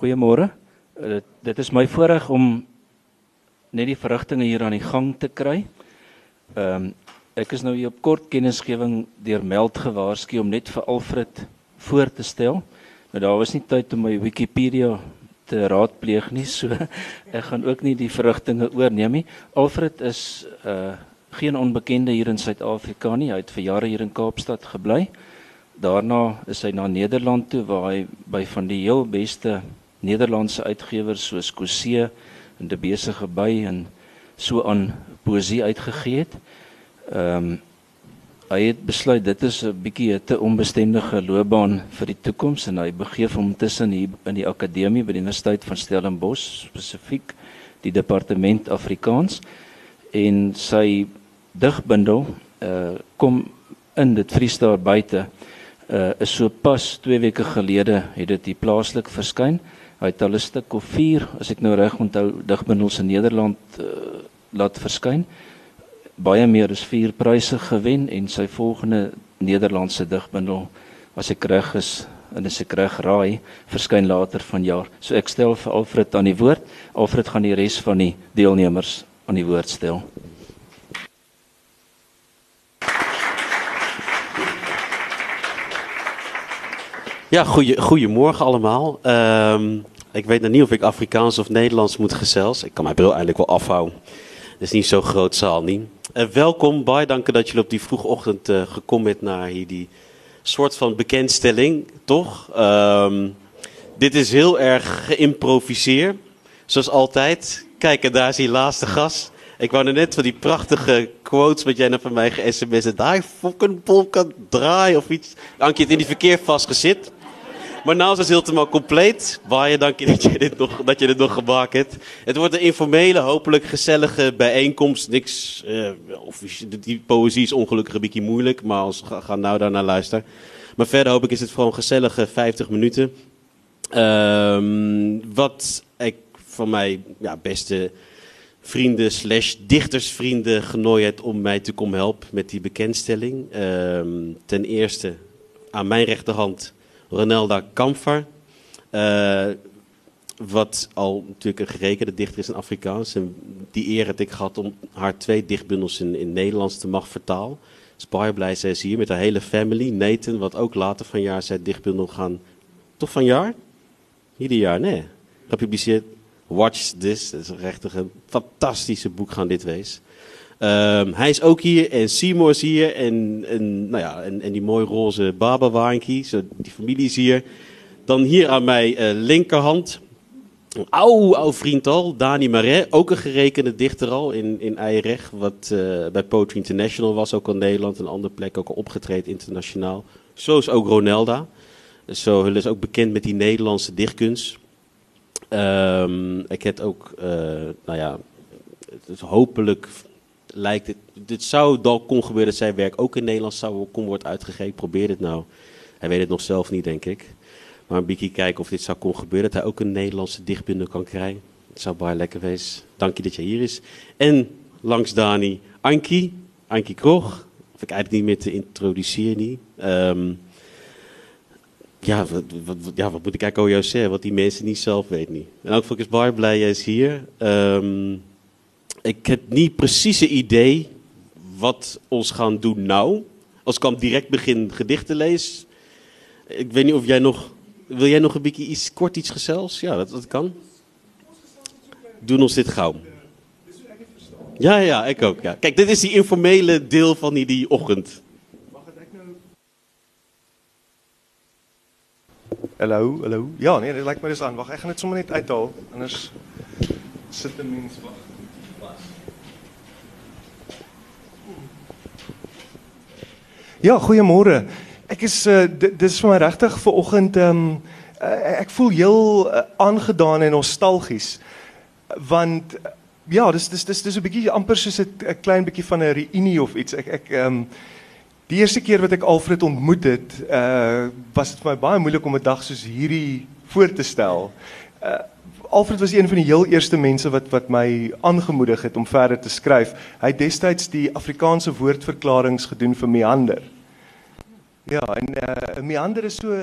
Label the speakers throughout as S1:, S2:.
S1: Goeiemôre. Dit, dit is my voorreg om net die verrigtinge hier aan die gang te kry. Ehm um, ek is nou hier op kort kennisgewing deur Meld gewaarsku om net vir Alfred voor te stel. Nou daar was nie tyd om my Wikipedia te raadpleeg nie, so ek gaan ook nie die verrigtinge oorneem nie. Alfred is uh geen onbekende hier in Suid-Afrika nie. Hy het vir jare hier in Kaapstad gebly. Daarna is hy na Nederland toe waar hy by van die heel beste Nederlandse uitgewers soos Kosee en De Besige By en so aan poesie uitgegee het. Ehm um, hy het besluit dit is 'n bietjie 'n te onbestendige loopbaan vir die toekoms en hy begeef hom tussen hier in die akademie by die Universiteit van Stellenbosch spesifiek die departement Afrikaans en sy digbundel uh kom in dit Vriestaar buite uh is so pas 2 weke gelede het dit hier plaaslik verskyn. Hy het al 'n stuk of 4, as ek nou reg onthou, digbundels in Nederland uh, laat verskyn. Baie meer as 4 pryse gewen en sy volgende Nederlandse digbundel, as ek reg is en as ek reg raai, verskyn later vanjaar. So ek stel vir Alfred aan die woord. Alfred gaan die res van die deelnemers aan die woord stel.
S2: Ja, goeie, goedemorgen allemaal. Uh, ik weet nog niet of ik Afrikaans of Nederlands moet gezels. Ik kan mijn bril eigenlijk wel afhouden. Het is niet zo'n groot zaal niet. Uh, welkom, bye. Dank dat jullie op die vroege ochtend uh, gekomen bent naar hier die soort van bekendstelling, toch? Uh, dit is heel erg geïmproviseerd, zoals altijd. Kijk, en daar is die laatste gast. Ik wou net van die prachtige quotes wat jij nou van mij ge-sms'en. Daar fucking kan draai of iets. Dank je het in die verkeer vastgezit. Maar nou is het helemaal compleet. Waar je dank je dat je dit nog, dat je dit nog gemaakt hebt. Het wordt een informele, hopelijk gezellige bijeenkomst. Niks, uh, of, die poëzie is ongelukkig een beetje moeilijk, maar als, ga, nou daar naar luisteren. Maar verder hoop ik is het gewoon gezellige 50 minuten. Um, wat ik van mij ja, beste vrienden slash dichtersvrienden genooid om mij te komen helpen met die bekendstelling. Um, ten eerste aan mijn rechterhand Ronelda Kamfer. Uh, wat al natuurlijk een gerekende dichter is in Afrikaans. En die eer heb ik gehad om haar twee dichtbundels in, in Nederlands te mag vertalen. Dus blij zij is hier met haar hele family. Nathan, wat ook later van jaar zijn dichtbundel gaan... Toch van jaar? Ieder jaar, nee. Gepubliceerd. Watch This. Dat is echt een fantastische boek gaan dit wees. Um, hij is ook hier en Seymour is hier en, en, nou ja, en, en die mooi roze Baba zo die familie is hier. Dan hier aan mijn uh, linkerhand, een oude, oude vriend al, Dani Marais, ook een gerekende dichter al in, in Eierrecht, wat uh, bij Poetry International was, ook al Nederland, een andere plek ook al opgetreden internationaal. Zo is ook Ronelda. Zo is ook bekend met die Nederlandse dichtkunst. Um, ik heb ook, uh, nou ja, het hopelijk lijkt het. Dit zou dan kon gebeuren dat zijn werk ook in Nederland zou kon worden uitgegeven. Probeer het nou. Hij weet het nog zelf niet, denk ik. Maar beetje kijken of dit zou kon gebeuren. Dat hij ook een Nederlandse dichtbundel kan krijgen. Het zou baie lekker wezen. Dank je dat je hier is. En langs Dani, Ankie. Ankie Krog. Of ik eigenlijk niet meer te introduceren. Um, ja, wat, ja, wat moet ik eigenlijk al jou zeggen? Wat die mensen niet zelf weten niet. En ook ik is baie blij, jij is hier. Um, ik heb niet precies een idee wat ons gaan doen nou. Als ik dan direct begin gedichten lees. Ik weet niet of jij nog... Wil jij nog een beetje iets, kort iets gezels? Ja, dat, dat kan. Doen ons dit gauw. Ja, ja, ik ook. Ja. Kijk, dit is die informele deel van die, die ochtend.
S3: Hallo, hallo. Ja, nee, dat lijkt me dus aan. Wacht, ik ga het zomaar niet uithalen. Anders zit de mens wacht. Ja, goeiemôre. Ek is uh, dit is vir my regtig ver oggend ehm um, uh, ek voel heel uh, aangedaan en nostalgies want uh, ja, dis dis dis dis 'n bietjie amper soos 'n klein bietjie van 'n reunie of iets. Ek ek ehm um, die eerste keer wat ek Alfred ontmoet het, uh was dit vir my baie moeilik om 'n dag soos hierdie voor te stel. Uh Alfred was een van die heel eerste mense wat wat my aangemoedig het om verder te skryf. Hy het destyds die Afrikaanse woordverklaringe gedoen vir meander. Ja, en uh, meander is so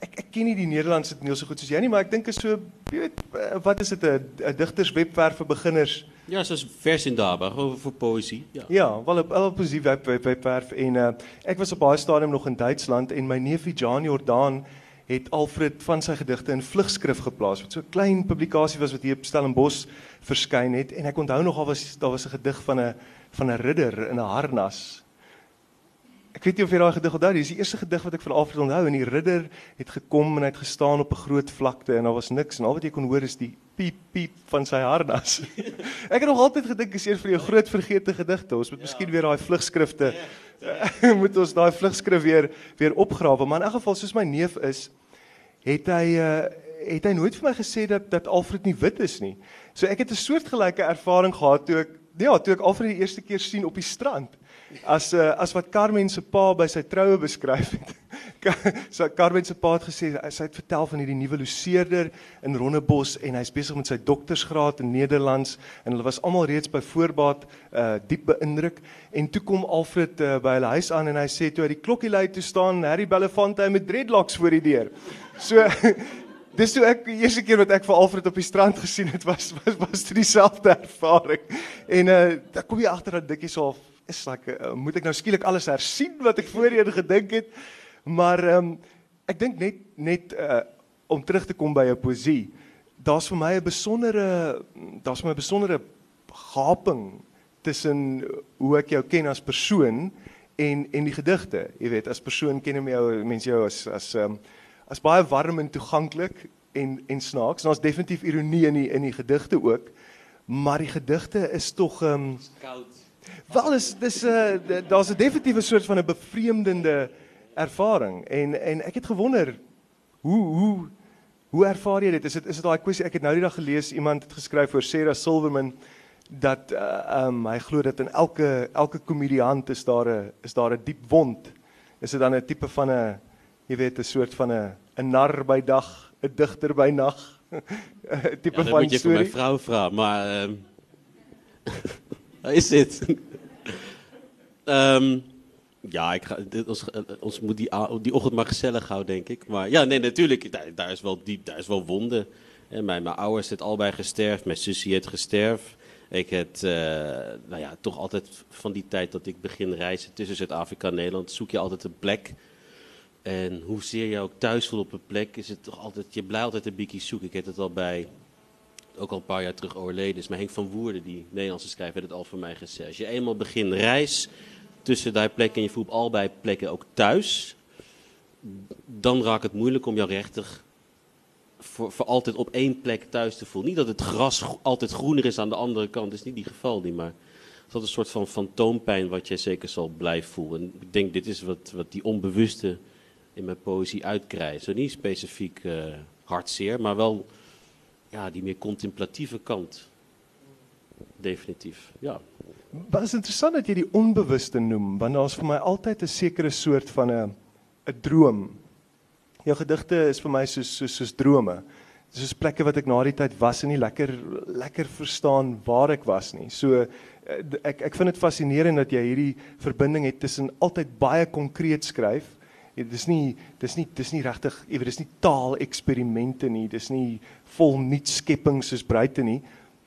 S3: ek ek ken nie die Nederlandse toneel so goed soos jy nie, maar ek dink is so Jy weet, eh, wat is dit 'n digterswebwerf vir beginners?
S2: Ja, zoals vers in Daba, gewoon voor poëzie. Ja.
S3: Ja, wel op wel op poesie web web webwerf en uh, ek was op baie stadium nog in Duitsland en my neefie Jan Jordaan het Alfred van sy gedigte in vlugskrif geplaas wat so 'n klein publikasie was wat hier op Stellenbosch verskyn het. En ek onthou nog al was daar was 'n gedig van 'n van 'n ridder in 'n harnas. Ek weet nie of jy daai gedig onthou nie. Dis die eerste gedig wat ek van Alfred onthou. En die ridder het gekom en hy het gestaan op 'n groot vlakte en daar was niks. En al wat jy kon hoor is die piep piep van sy harnas. ek het nog altyd gedink dis een van die groot vergete gedigte. Ons moet ja. miskien weer daai vlugskrifte ja, moet ons daai vlugskrif weer weer opgrawe. Maar in elk geval soos my neef is, het hy uh, het hy nooit vir my gesê dat dat Alfred nie wit is nie. So ek het 'n soortgelyke ervaring gehad toe ek ja, toe ek Alfred die eerste keer sien op die strand as uh, as wat Carmen se pa by sy troue beskryf het. so Carmen se pa het gesê sy het vertel van hierdie nuwe loseerder in Rondebos en hy's besig met sy doktorsgraad in Nederlands en hulle was almal reeds by voorbaat uh diep beïndruk en toe kom Alfred uh, by hulle huis aan en hy sê toe hy die klokkie lui toe staan Harry Belafonte met dreadlocks voor die deur. So Dis toe ek die eerste keer wat ek vir Alfred op die strand gesien het was was was dit dieselfde ervaring. En uh dan kom jy agter dat dikkie so is like uh, moet ek nou skielik alles hersien wat ek voorheen gedink het. Maar ehm um, ek dink net net uh, om terug te kom by 'n poesie. Daar's vir my 'n besondere daar's vir my 'n besondere gaping tussen hoe ek jou ken as persoon en en die gedigte. Jy weet, as persoon ken ek jou mense jou as as ehm um, as baie warm en toeganklik en en snaaks. Daar's definitief ironie in die in die gedigte ook. Maar die gedigte is tog ehm um, koud Wel is dis 'n uh, daar's 'n definitiewe soort van 'n bevreemdende ervaring en en ek het gewonder hoe hoe hoe ervaar jy dit? Is dit is dit daai kwessie ek het nou die dag gelees iemand het geskryf oor Sarah Silverman dat uh, um hy glo dat in elke elke komediant is daar 'n is daar 'n diep wond. Is dit dan 'n tipe van 'n jy weet 'n soort van 'n 'n nar by dag, 'n digter by nag. tipe ja, van storie. Ja,
S2: moet jy vir my vrou vra, maar ehm is dit. um, ja, ik ga, ons, ons moet die, die ochtend maar gezellig houden, denk ik. Maar ja, nee, natuurlijk, daar, is wel diep, daar is wel wonden. En mijn, mijn ouders zijn al bij gesterfd, mijn zusje heeft gesterfd. Ik heb, uh, nou ja, toch altijd van die tijd dat ik begin reizen tussen Zuid-Afrika en Nederland, zoek je altijd een plek. En hoezeer je ook thuis voelt op een plek, is het toch altijd, je blijft altijd een beetje zoeken. Ik heb het al bij ook al een paar jaar terug overleden is. Maar Henk van Woerden, die Nederlandse schrijver, heeft het al voor mij gezegd. Als je eenmaal begint reis tussen die plekken en je voelt al bij plekken ook thuis, dan raakt het moeilijk om jou rechtig voor, voor altijd op één plek thuis te voelen. Niet dat het gras altijd groener is aan de andere kant, dat is niet die geval niet, maar dat is een soort van fantoompijn wat jij zeker zal blijven voelen. En ik denk, dit is wat, wat die onbewuste in mijn poëzie uitkrijgt. Zo niet specifiek uh, hartzeer, maar wel ja, die meer contemplatieve kant. Definitief, ja.
S3: Wat is interessant dat jy die onbewuste noem, want daar's vir my altyd 'n sekere soort van 'n 'n droom. Jou gedigte is vir my soos soos soos drome. Soos plekke wat ek na die tyd was en nie lekker lekker verstaan waar ek was nie. So eh, ek ek vind dit fascinerend dat jy hierdie verbinding het tussen altyd baie konkreet skryf Ja, dis nie dis nie dis nie regtig, jy weet dis nie taal eksperimente nie, dis nie vol nuut skeppings soos breite nie,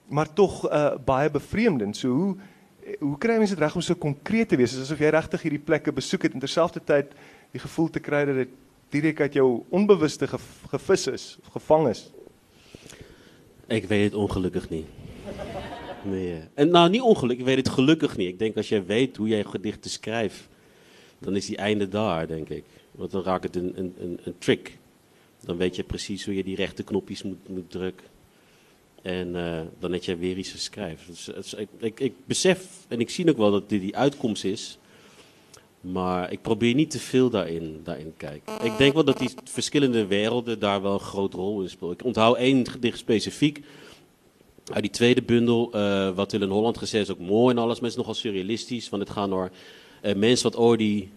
S3: maar tog uh, baie bevreemdend. So hoe hoe kry mense dit reg om so konkreet te wees asof jy regtig hierdie plekke besoek het en terselfdertyd die gevoel te kry dat dit direk uit jou onbewuste ge, gevis is gevang is?
S2: Ek weet dit ongelukkig nie. Nee. En nou nie ongelukkig, ek weet dit gelukkig nie. Ek dink as jy weet hoe jy gedigte skryf, dan is die einde daar, denk ik. Want dan raakt het een, een, een trick. Dan weet je precies hoe je die rechte knopjes moet, moet drukken. En uh, dan heb je weer iets geschreven. Dus, ik, ik, ik, besef en ik zie ook wel dat dit die uitkomst is. Maar ik probeer niet te veel daarin, daarin kijken. Ik denk wel dat die verschillende werelden daar wel een grote rol in spelen. Ik onthoud één gedicht specifiek. Uit die tweede bundel, uh, wat in Holland gezegd is ook mooi en alles, maar het is nogal surrealistisch. Want het gaat door uh, mensen wat ooit die,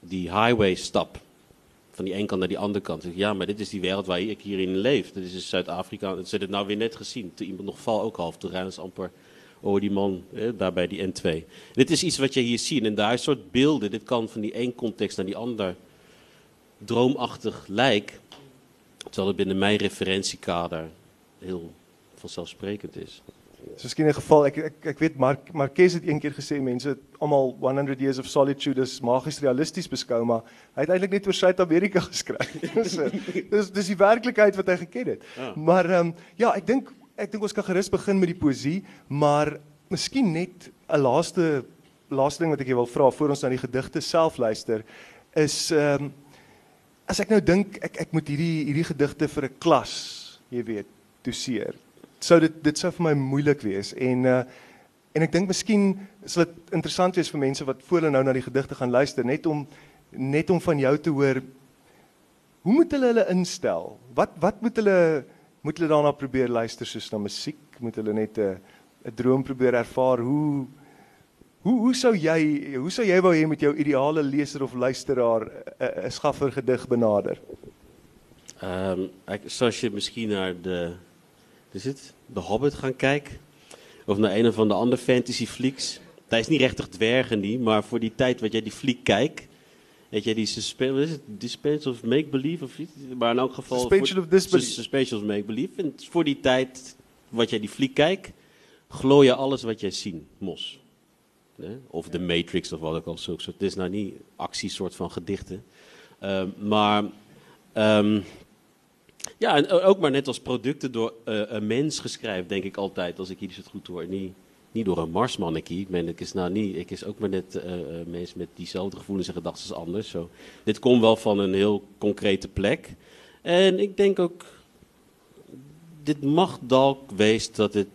S2: die highway stap. Van die ene kant naar die andere kant. Ja, maar dit is die wereld waar ik hierin leef. Dit is Zuid-Afrika. Ze het nou weer net gezien. Toen iemand nog val ook half. Toen ze amper over die man eh, daar bij die N2. Dit is iets wat je hier ziet. En daar is soort beelden. Dit kan van die één context naar die ander droomachtig lijk. Terwijl het binnen mijn referentiekader heel vanzelfsprekend is.
S3: So miskien 'n geval ek ek ek weet Mark Marquez het een keer gesê mense almal 100 Years of Solitude is magies realisties beskou maar hy het eintlik net oor Suid-Amerika geskryf. so, dis dis die werklikheid wat hy geken het.
S2: Ja.
S3: Maar ehm um, ja, ek dink ek dink ons kan gerus begin met die poesie, maar miskien net 'n laaste laaste ding wat ek jou wil vra voor ons na die gedigte self luister is ehm um, as ek nou dink ek ek moet hierdie hierdie gedigte vir 'n klas, jy weet, doseer sou dit dit sou vir my moeilik wees en uh en ek dink miskien sal dit interessant wees vir mense wat voor hulle nou na die gedigte gaan luister net om net om van jou te hoor hoe moet hulle hulle instel? Wat wat moet hulle moet hulle daarna probeer luister soos na musiek? Moet hulle net 'n 'n droom probeer ervaar? Hoe hoe hoe sou jy hoe sou jy wou hê met jou ideale leser of luisteraar 'n 'n skaffer gedig benader?
S2: Ehm um, zoals je misschien naar de is het, The Hobbit gaan kijken. Of naar een of de andere fantasy flieks. Dat is niet rechtig dwergen die, maar voor die tijd wat jij die fliek kijkt. Weet je, die suspension of make-believe of iets. Maar in elk geval...
S3: Suspension of disbelief.
S2: Suspension of make-believe. En voor die tijd wat jij die fliek kijkt, glooi je alles wat jij ziet, mos. Of de Matrix of wat ook al zo. Het is nou niet actiesoort van gedichten. Uh, maar... Um, ja, en ook maar net als producten door uh, een mens geschreven, denk ik altijd, als ik iets het goed hoor. Niet, niet door een marsmannetje. Ik ben, ik is nou niet, ik is ook maar net uh, mensen met diezelfde gevoelens en gedachten als anders. Dit komt wel van een heel concrete plek. En ik denk ook, dit mag dalk wees dat het,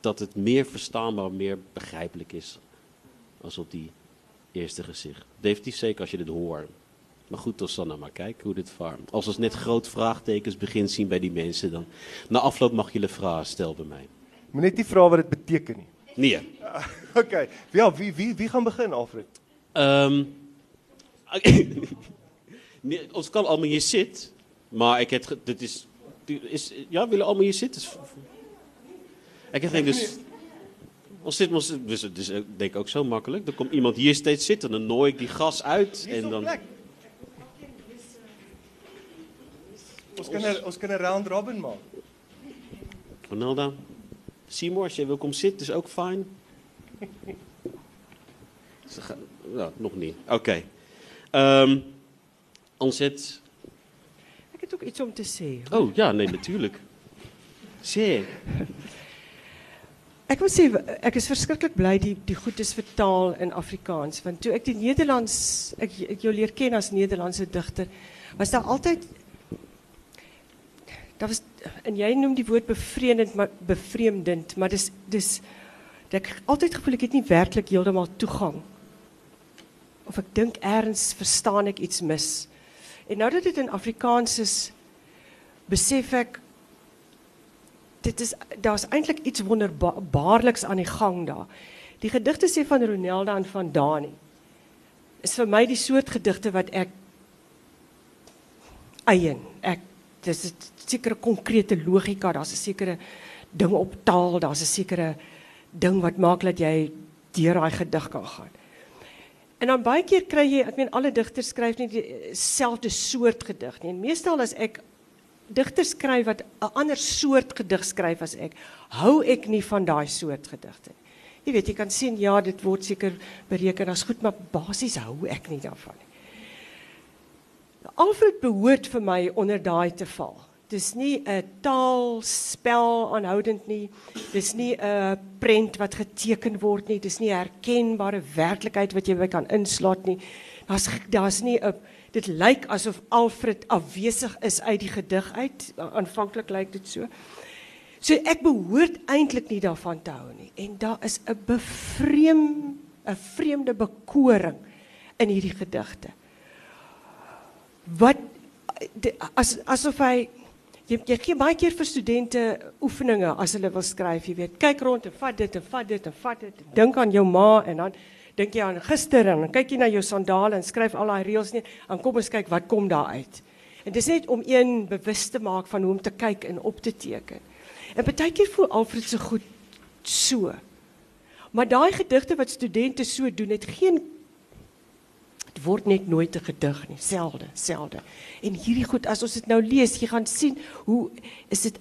S2: dat het meer verstaanbaar, meer begrijpelijk is. Als op die eerste gezicht. Definitief zeker als je dit hoort. Maar goed, als dan nou maar kijken hoe dit vaart. Als we net groot vraagtekens begint zien bij die mensen, dan na afloop mag je de vraag stellen bij mij.
S3: Maar niet die vraag wat het betekent.
S2: Nee.
S3: Oké. Okay. Ja, wie, wie, wie gaan beginnen, Alfred?
S2: Um, nee, ons kan allemaal hier zitten, maar ik heb, dit is, is, ja, willen allemaal hier zitten? Ik heb dus, zit, ons, dus, dus denk ik ook zo makkelijk. Dan komt iemand hier steeds zitten, dan nooi ik die gas uit en dan.
S3: Ons kan 'n ons kan 'n round robin maak.
S2: Ronaldo. Seymour, als jij wil komen zitten, is ook fijn. nou, nog niet. Oké. Okay. Um, Onzet.
S4: Ik heb ook iets om te zeggen.
S2: Oh ja, nee, natuurlijk. Zeer.
S4: Ek wil sê ek is verskriklik bly die die goed is vertaal in Afrikaans want toe ek die Nederlands ek, ek jou leer ken as Nederlandse digter was daar altyd dat was en jy noem die woord bevreemdend maar bevreemdend maar dis dis ek altyd gevoel ek het nie werklik heeltemal toegang. Of ek dink erns verstaan ek iets mis. En nou dat dit in Afrikaans is besef ek dit is daar's eintlik iets wonderbaarliks aan die gang daar. Die gedigte sê van Ronelda en van Dani. Is vir my die soort gedigte wat ek eien dis 'n sekere konkrete logika, daar's 'n sekere ding op taal, daar's 'n sekere ding wat maak dat jy deur daai gedig kan gaan. En dan baie keer kry jy, ek meen alle digters skryf nie dieselfde soort gedig nie. En meestal as ek digters skryf wat 'n ander soort gedig skryf as ek, hou ek nie van daai soort gedigte nie. Jy weet, jy kan sien ja, dit word seker bereken as goed, maar basies hou ek nie daarvan nie. Alfred behoort vir my onder daai te val. Dis nie 'n taalspel aanhoudend nie. Dis nie 'n prent wat geteken word nie. Dis nie 'n herkenbare werklikheid wat jy by kan insluit nie. Daar's daar's nie 'n dit lyk asof Alfred afwesig is uit die gedig uit. Aanvanklik lyk dit so. So ek behoort eintlik nie daarvan te hou nie. En daar is 'n bevreem 'n vreemde bekoring in hierdie gedigte wat as asof hy jy jy gee baie keer vir studente oefeninge as hulle wil skryf, jy weet. Kyk rond en vat dit en vat dit en vat dit. Dink aan jou ma en dan dink jy aan gister en dan kyk jy na jou sandale en skryf al daai reëls net. Dan kom ons kyk wat kom daar uit. En dis net om een bewus te maak van hoe om te kyk en op te teken. En baie keer voel Alfred se goed so. Maar daai gedigte wat studente so doen, het geen Dit word net nooit 'n gedig nie, selde, selde. En hierdie goed as ons dit nou lees, jy gaan sien hoe is dit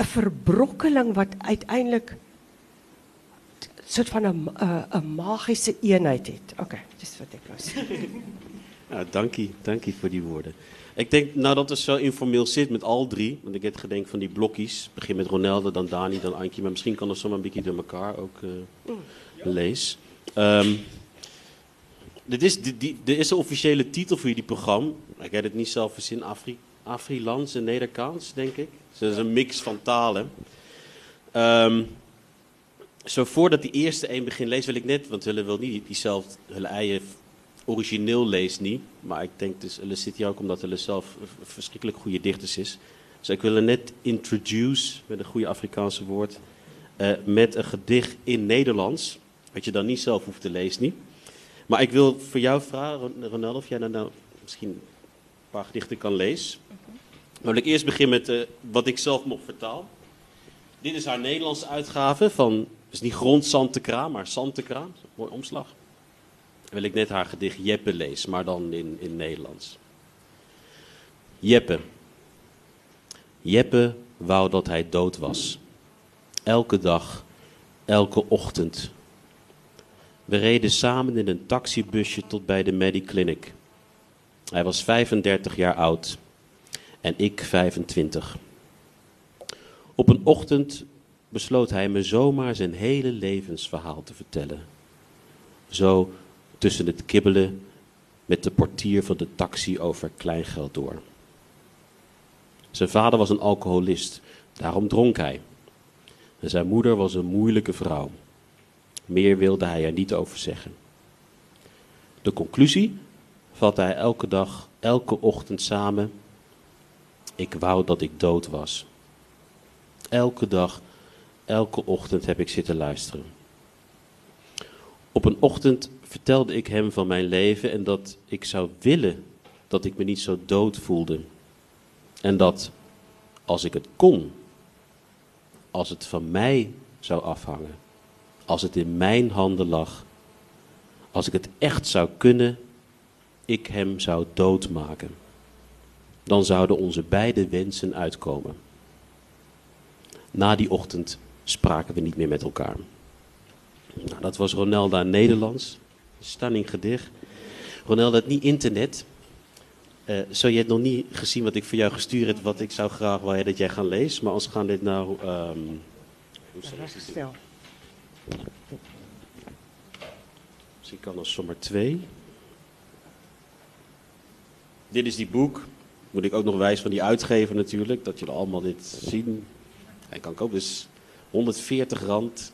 S4: 'n verbrokkeling wat uiteindelik soort van 'n 'n magiese eenheid het. Okay, dis wat ek sê.
S2: Ja, dankie, dankie voor die woorden. Ik denk, nadat het zo informeel zit met al drie, want ik heb gedenk van die blokjes, begin met Ronaldo, dan Dani, dan Ankie, maar misschien kan er zomaar een beetje door elkaar ook uh, lees. Um, dit is, dit is de officiële titel voor jullie programma. Ik heb het niet zelf verzin, Afri, Afrilands en Nederkaans, denk ik. Dus dat is een mix van talen. Um, zo voordat die eerste een begin leest, wil ik net, want we wil niet diezelfde, hun eigen origineel leest niet. Maar ik denk dus, Hulle zit hier ook omdat Hulle zelf verschrikkelijk goede dichters is. Dus ik wil haar net introduce, met een goede Afrikaanse woord, uh, met een gedicht in Nederlands. Wat je dan niet zelf hoeft te lezen, niet. Maar ik wil voor jou vragen, Ronald, of jij nou, nou misschien een paar gedichten kan lezen. Dan wil ik eerst beginnen met uh, wat ik zelf nog vertaal. Dit is haar Nederlandse uitgave van, is niet grond Santekraam, maar Santekraam. Mooi omslag wil ik net haar gedicht Jeppe lezen, maar dan in, in Nederlands. Jeppe. Jeppe wou dat hij dood was. Elke dag, elke ochtend. We reden samen in een taxibusje tot bij de Mediclinic. Hij was 35 jaar oud en ik 25. Op een ochtend besloot hij me zomaar zijn hele levensverhaal te vertellen. Zo tussen het kibbelen met de portier van de taxi over kleingeld door. Zijn vader was een alcoholist, daarom dronk hij. En zijn moeder was een moeilijke vrouw. Meer wilde hij er niet over zeggen. De conclusie vatte hij elke dag, elke ochtend samen. Ik wou dat ik dood was. Elke dag, elke ochtend heb ik zitten luisteren. Op een ochtend vertelde ik hem van mijn leven en dat ik zou willen dat ik me niet zo dood voelde. En dat als ik het kon, als het van mij zou afhangen, als het in mijn handen lag, als ik het echt zou kunnen, ik hem zou doodmaken. Dan zouden onze beide wensen uitkomen. Na die ochtend spraken we niet meer met elkaar. Nou, dat was Ronelda Nederlands. Stunning gedicht. Ronelda, het niet internet. Uh, zo je hebt nog niet gezien wat ik voor jou gestuurd heb, wat ik zou graag willen dat jij gaat lezen. Maar als gaan dit nou... Um, hoe Misschien kan als zomaar twee. Dit is die boek. Moet ik ook nog wijzen van die uitgever natuurlijk, dat jullie allemaal dit zien. Hij kan ook dus 140 rand.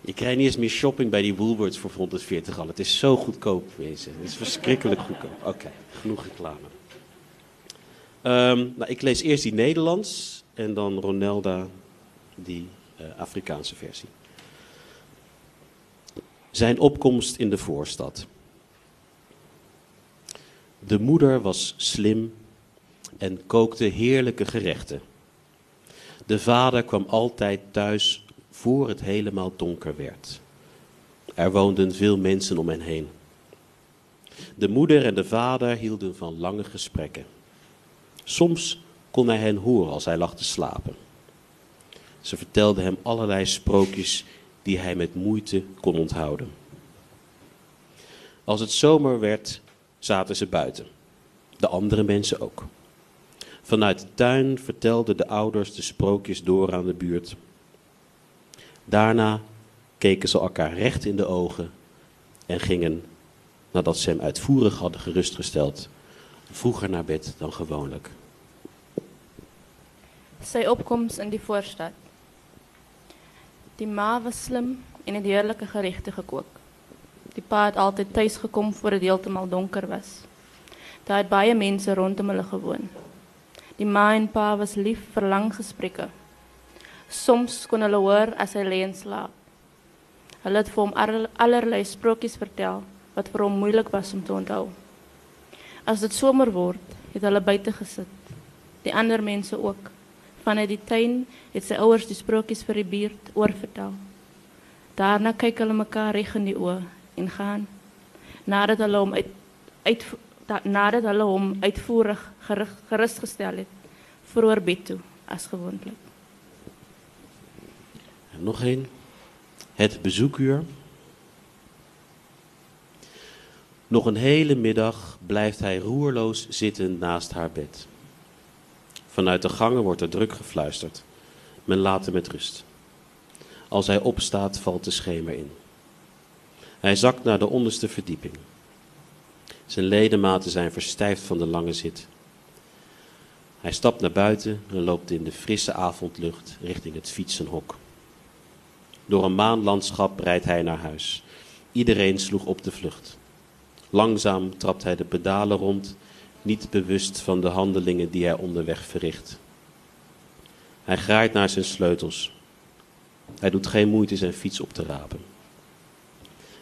S2: Je krijgt niet eens meer shopping bij die Woolworths voor 140 al. Het is zo goedkoop, wezen. Het is verschrikkelijk goedkoop. Oké, genoeg reclame. Um, nou, ik lees eerst die Nederlands en dan Ronelda die uh, Afrikaanse versie. Zijn opkomst in de voorstad. De moeder was slim en kookte heerlijke gerechten. De vader kwam altijd thuis voor het helemaal donker werd. Er woonden veel mensen om hen heen. De moeder en de vader hielden van lange gesprekken. Soms kon hij hen horen als hij lag te slapen. Ze vertelden hem allerlei sprookjes die hij met moeite kon onthouden. Als het zomer werd, zaten ze buiten. De andere mensen ook. Vanuit de tuin vertelden de ouders de sprookjes door aan de buurt. Daarna keken ze elkaar recht in de ogen en gingen, nadat ze hem uitvoerig hadden gerustgesteld, vroeger naar bed dan gewoonlijk.
S5: Sy opkomst in die voorstad. Die ma was slim en het heerlijke geregte gekook. Die pa het altyd thuis gekom voor het heeltemal donker was. Daar het baie mense rondom hulle gewoon. Die ma en pa was lief vir lang gesprekke Soms kon hulle hoor as hy lê en slaap. Hulle het vir hom allerlei sprokies vertel wat vir hom moeilik was om te onthou. As dit somer word, het hulle buite gesit. Die ander mense ook. Vanuit die tuin het sy ouers die sprokies vir die buurt oorvertel. Daarna kyk hulle mekaar reg in die oë en gaan. nadat hulle hom uit, uit dat, nadat hulle hom uitvoerig gerig, gerustgestel het vroeër bed toe as gewoonlik.
S2: En nog één. Het bezoekuur. Nog een hele middag blijft hij roerloos zitten naast haar bed. Vanuit de gangen wordt er druk gefluisterd. Men laat hem met rust. Als hij opstaat, valt de schemer in. Hij zakt naar de onderste verdieping. Zijn ledematen zijn verstijfd van de lange zit. Hij stapt naar buiten en loopt in de frisse avondlucht richting het fietsenhok. Door een maanlandschap rijdt hij naar huis. Iedereen sloeg op de vlucht. Langzaam trapt hij de pedalen rond, niet bewust van de handelingen die hij onderweg verricht. Hij graait naar zijn sleutels. Hij doet geen moeite zijn fiets op te rapen.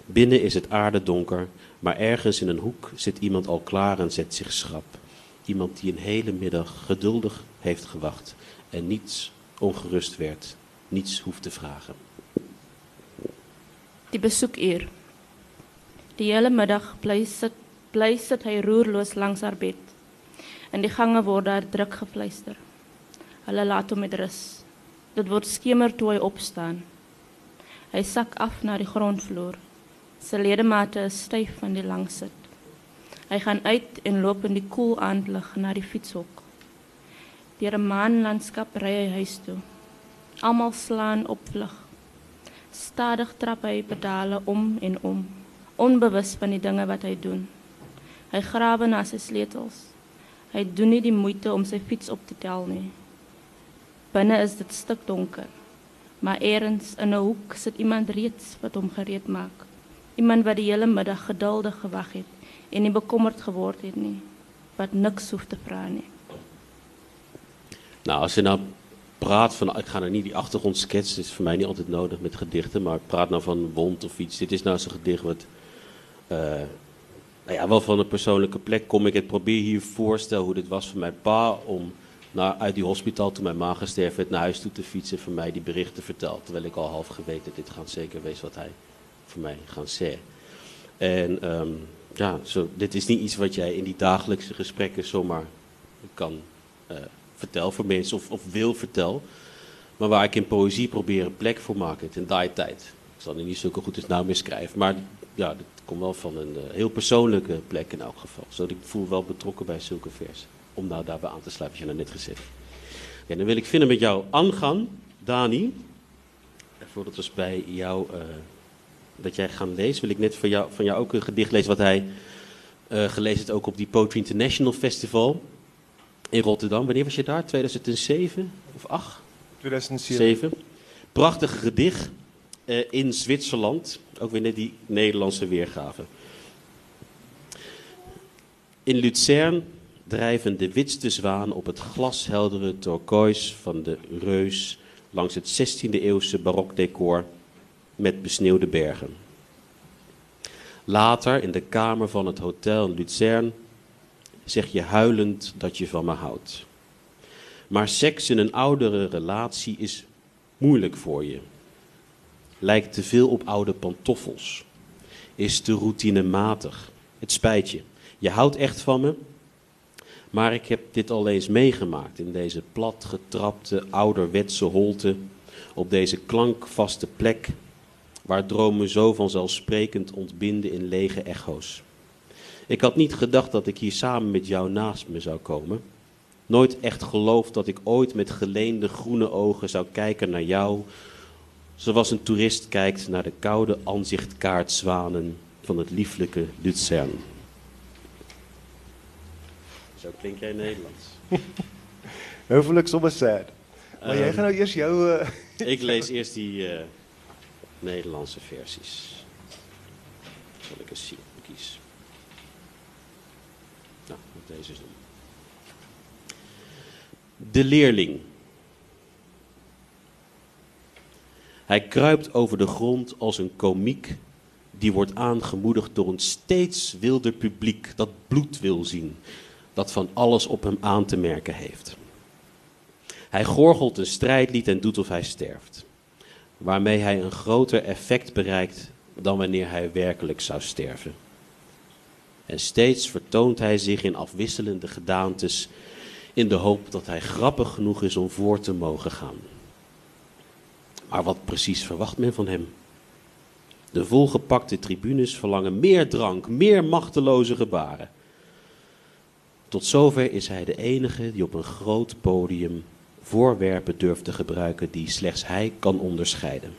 S2: Binnen is het aardedonker, maar ergens in een hoek zit iemand al klaar en zet zich schrap. Iemand die een hele middag geduldig heeft gewacht en niets ongerust werd, niets hoeft te vragen.
S5: Die besoekuur. Die hele middag bly sit bly sit hy roerloos langs haar bed. In die gange word daar druk gefluister. Hulle laat hom met rus. Dit word skemer toe hy opstaan. Hy sak af na die grondvloer. Sy ledemate is styf van die lang sit. Hy gaan uit en loop in die koel aandlig na die fietshok. Deur 'n maanlandskap ry hy huis toe. Almal slaan op vlug. Stadig trap hy pedale om en om, onbewus van die dinge wat hy doen. Hy grawe na sy sleutels. Hy doen nie die moeite om sy fiets op te tel nie. Binne is dit stikdonker. Maar eers in 'n hoek sit iemand reeds wat hom gereed maak. Iemand wat die hele middag geduldig gewag het en nie bekommerd geword het nie, wat niks hoef te vra.
S2: Nou, als je nou praat van, ik ga nou niet die achtergrond schetsen, dat is voor mij niet altijd nodig met gedichten, maar ik praat nou van wond of iets. Dit is nou zo'n gedicht wat, eh, nou ja, wel van een persoonlijke plek kom ik het probeer hier voorstellen hoe dit was voor mijn pa om naar, uit die hospitaal toen mijn ma gesterven naar huis toe te fietsen voor mij die berichten vertelt. Terwijl ik al half geweten dit gaat zeker wees wat hij voor mij gaan zeggen. En ehm, ja, zo, dit is niet iets wat jij in die dagelijkse gesprekken zomaar kan eh, vertellen voor mensen of, of wil vertellen. Maar waar ik in poëzie probeer een plek voor maken in die tijd. Ik zal nu niet zulke goed als nou meer schrijven, maar ja, komt wel van een eh, heel persoonlijke plek in elk geval. Zodat ik voel wel betrokken bij zulke versen. Om nou daarbij aan te sluiten, wat je nou net gezegd hebt. Ja, dan wil ik vinden met jou aangaan, Dani. En voordat we bij jou, eh, dat jij gaan lezen, wil ik net van jou, van jou ook een gedicht lezen wat hij eh, gelezen heeft ook op die Poetry International Festival in Rotterdam. Wanneer was je daar? 2007 of 8?
S3: 2007.
S2: 7. Prachtig gedicht in Zwitserland. Ook weer net die Nederlandse weergave. In Luzern drijven de witste zwaan op het glasheldere turquoise van de reus langs het 16e eeuwse barokdecor met besneeuwde bergen. Later in de kamer van het hotel in Luzern zeg je huilend dat je van me houdt. Maar seks in een oudere relatie is moeilijk voor je. Lijkt te veel op oude pantoffels. Is te routinematig. Het spijt je. Je houdt echt van me. Maar ik heb dit al eens meegemaakt in deze platgetrapte ouderwetse holte. Op deze klankvaste plek waar dromen zo vanzelfsprekend ontbinden in lege echo's. Ik had niet gedacht dat ik hier samen met jou naast me zou komen. Nooit echt geloofd dat ik ooit met geleende groene ogen zou kijken naar jou, zoals een toerist kijkt naar de koude aanzichtkaartzwanen van het lieflijke Luzern. Zo klink jij Nederlands.
S3: Ek sommer sad. Maar jy
S2: Ehm,
S3: gaan nou eers jou uh,
S2: Ik lees eerst die eh, Nederlandse versies. Zal ik eens zien, kies. Nou, moet deze doen. De leerling. Hij kruipt over de grond als een komiek die wordt aangemoedigd door een steeds wilder publiek dat bloed wil zien, dat van alles op hem aan te merken heeft. Hij gorgelt een strijdlied en doet of hij sterft, waarmee hij een groter effect bereikt dan wanneer hij werkelijk zou sterven. En steeds vertoont hij zich in afwisselende gedaantes in de hoop dat hij grappig genoeg is om voor te mogen gaan. Maar wat precies verwacht men van hem? De volgepakte tribunes verlangen meer drank, meer machteloze gebaren. Tot zover is hij de enige die op een groot podium voorwerpen durft te gebruiken die slechts hij kan onderscheiden.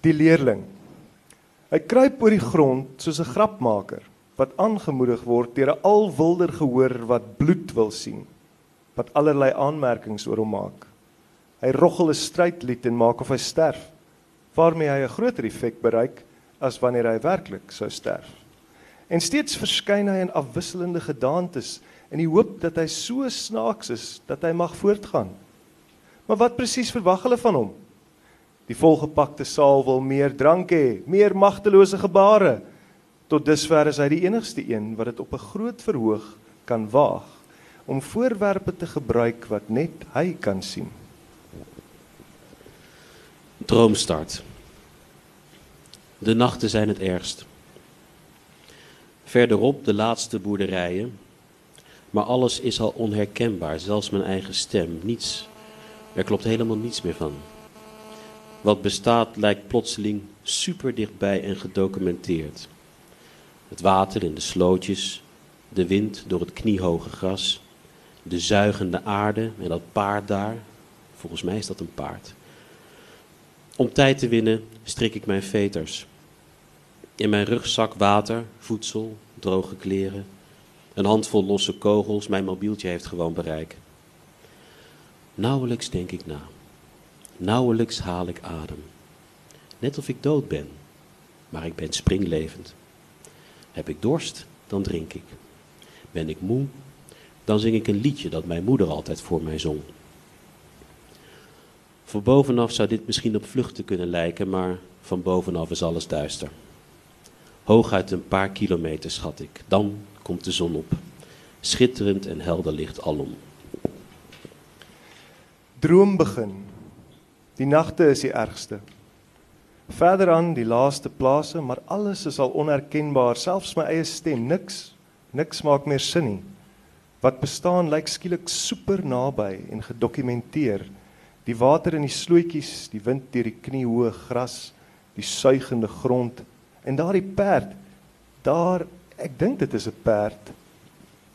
S3: Die leerling. Hy kruip oor die grond soos 'n grapmaker wat aangemoedig word deur 'n alwilder gehoor wat bloed wil sien, wat allerlei aanmerkings oor hom maak. Hy roggel 'n strydlied en maak of hy sterf, waarmee hy 'n groter effek bereik as wanneer hy werklik sou sterf. En steeds verskyn hy in afwisselende gedaantes in die hoop dat hy so snaaks is dat hy mag voortgaan. Maar wat presies verwag hulle van hom? Die volgepakte saal wil meer drank hê, meer magtelose gebare. Tot dusver is hy die enigste een wat dit op 'n groot verhoog kan waag om voorwerpe te gebruik wat net hy kan sien.
S2: Droomstart. De nachten zijn het ergst. Verderop de laatste boerderijen. Maar alles is al onherkenbaar, zelfs mijn eigen stem. Niets. Er klopt helemaal niets meer van. Wat bestaat lijkt plotseling super dichtbij en gedocumenteerd. Het water in de slootjes, de wind door het kniehoge gras, de zuigende aarde en dat paard daar. Volgens mij is dat een paard. Om tijd te winnen strik ik mijn veters. In mijn rugzak water, voedsel, droge kleren. Een handvol losse kogels, mijn mobieltje heeft gewoon bereik. Nauwelijks denk ik na. Nauwelijks haal ik adem. Net of ik dood ben, maar ik ben springlevend. Heb ik dorst, dan drink ik. Ben ik moe, dan zing ik een liedje dat mijn moeder altijd voor mij zong. Van bovenaf zou dit misschien op vluchten kunnen lijken, maar van bovenaf is alles duister. Hooguit een paar kilometer schat ik. Dan komt de zon op. Schitterend en helder licht alom.
S3: Droom begin. Die nagte is die ergste. Verder aan die laaste plase, maar alles is al onherkenbaar, selfs my eie stem, niks. Niks maak meer nie. Wat bestaan lyk skielik super naby en gedokumenteer. Die water in die slootjies, die wind deur die kniehoë gras, die suigende grond en daardie perd. Daar, ek dink dit is 'n perd.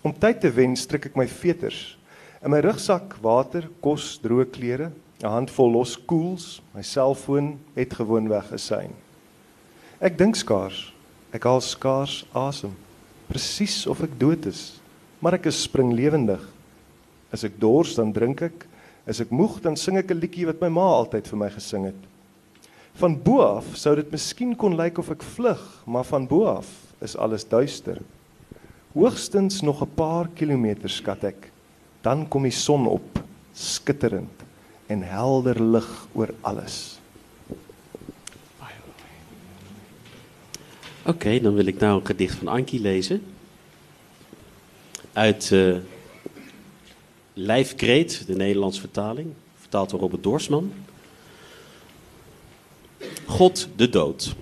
S3: Om tyd te wen, stryk ek my veters. In my rugsak water, kos, droë klere, 'n handvol los koels, my selfoon het gewoonweg 'n sein. Ek dink skaars, ek haal skaars asem, presies of ek dood is, maar ek is springlewendig. As ek dors, dan drink ek. As ek moeg, dan sing ek 'n liedjie wat my ma altyd vir my gesing het. Van bo af sou dit miskien kon lyk of ek vlug, maar van bo af is alles duister. Hoogstens nog 'n paar kilometer skat ek. Dan kom die son op, skitterend en helder lig oor alles.
S2: Oké, dan wil ik nou een gedicht van Ankie lezen. Uit uh, Lijfkreet, de Nederlandse vertaling, vertaald door Robert Dorsman. God de dood.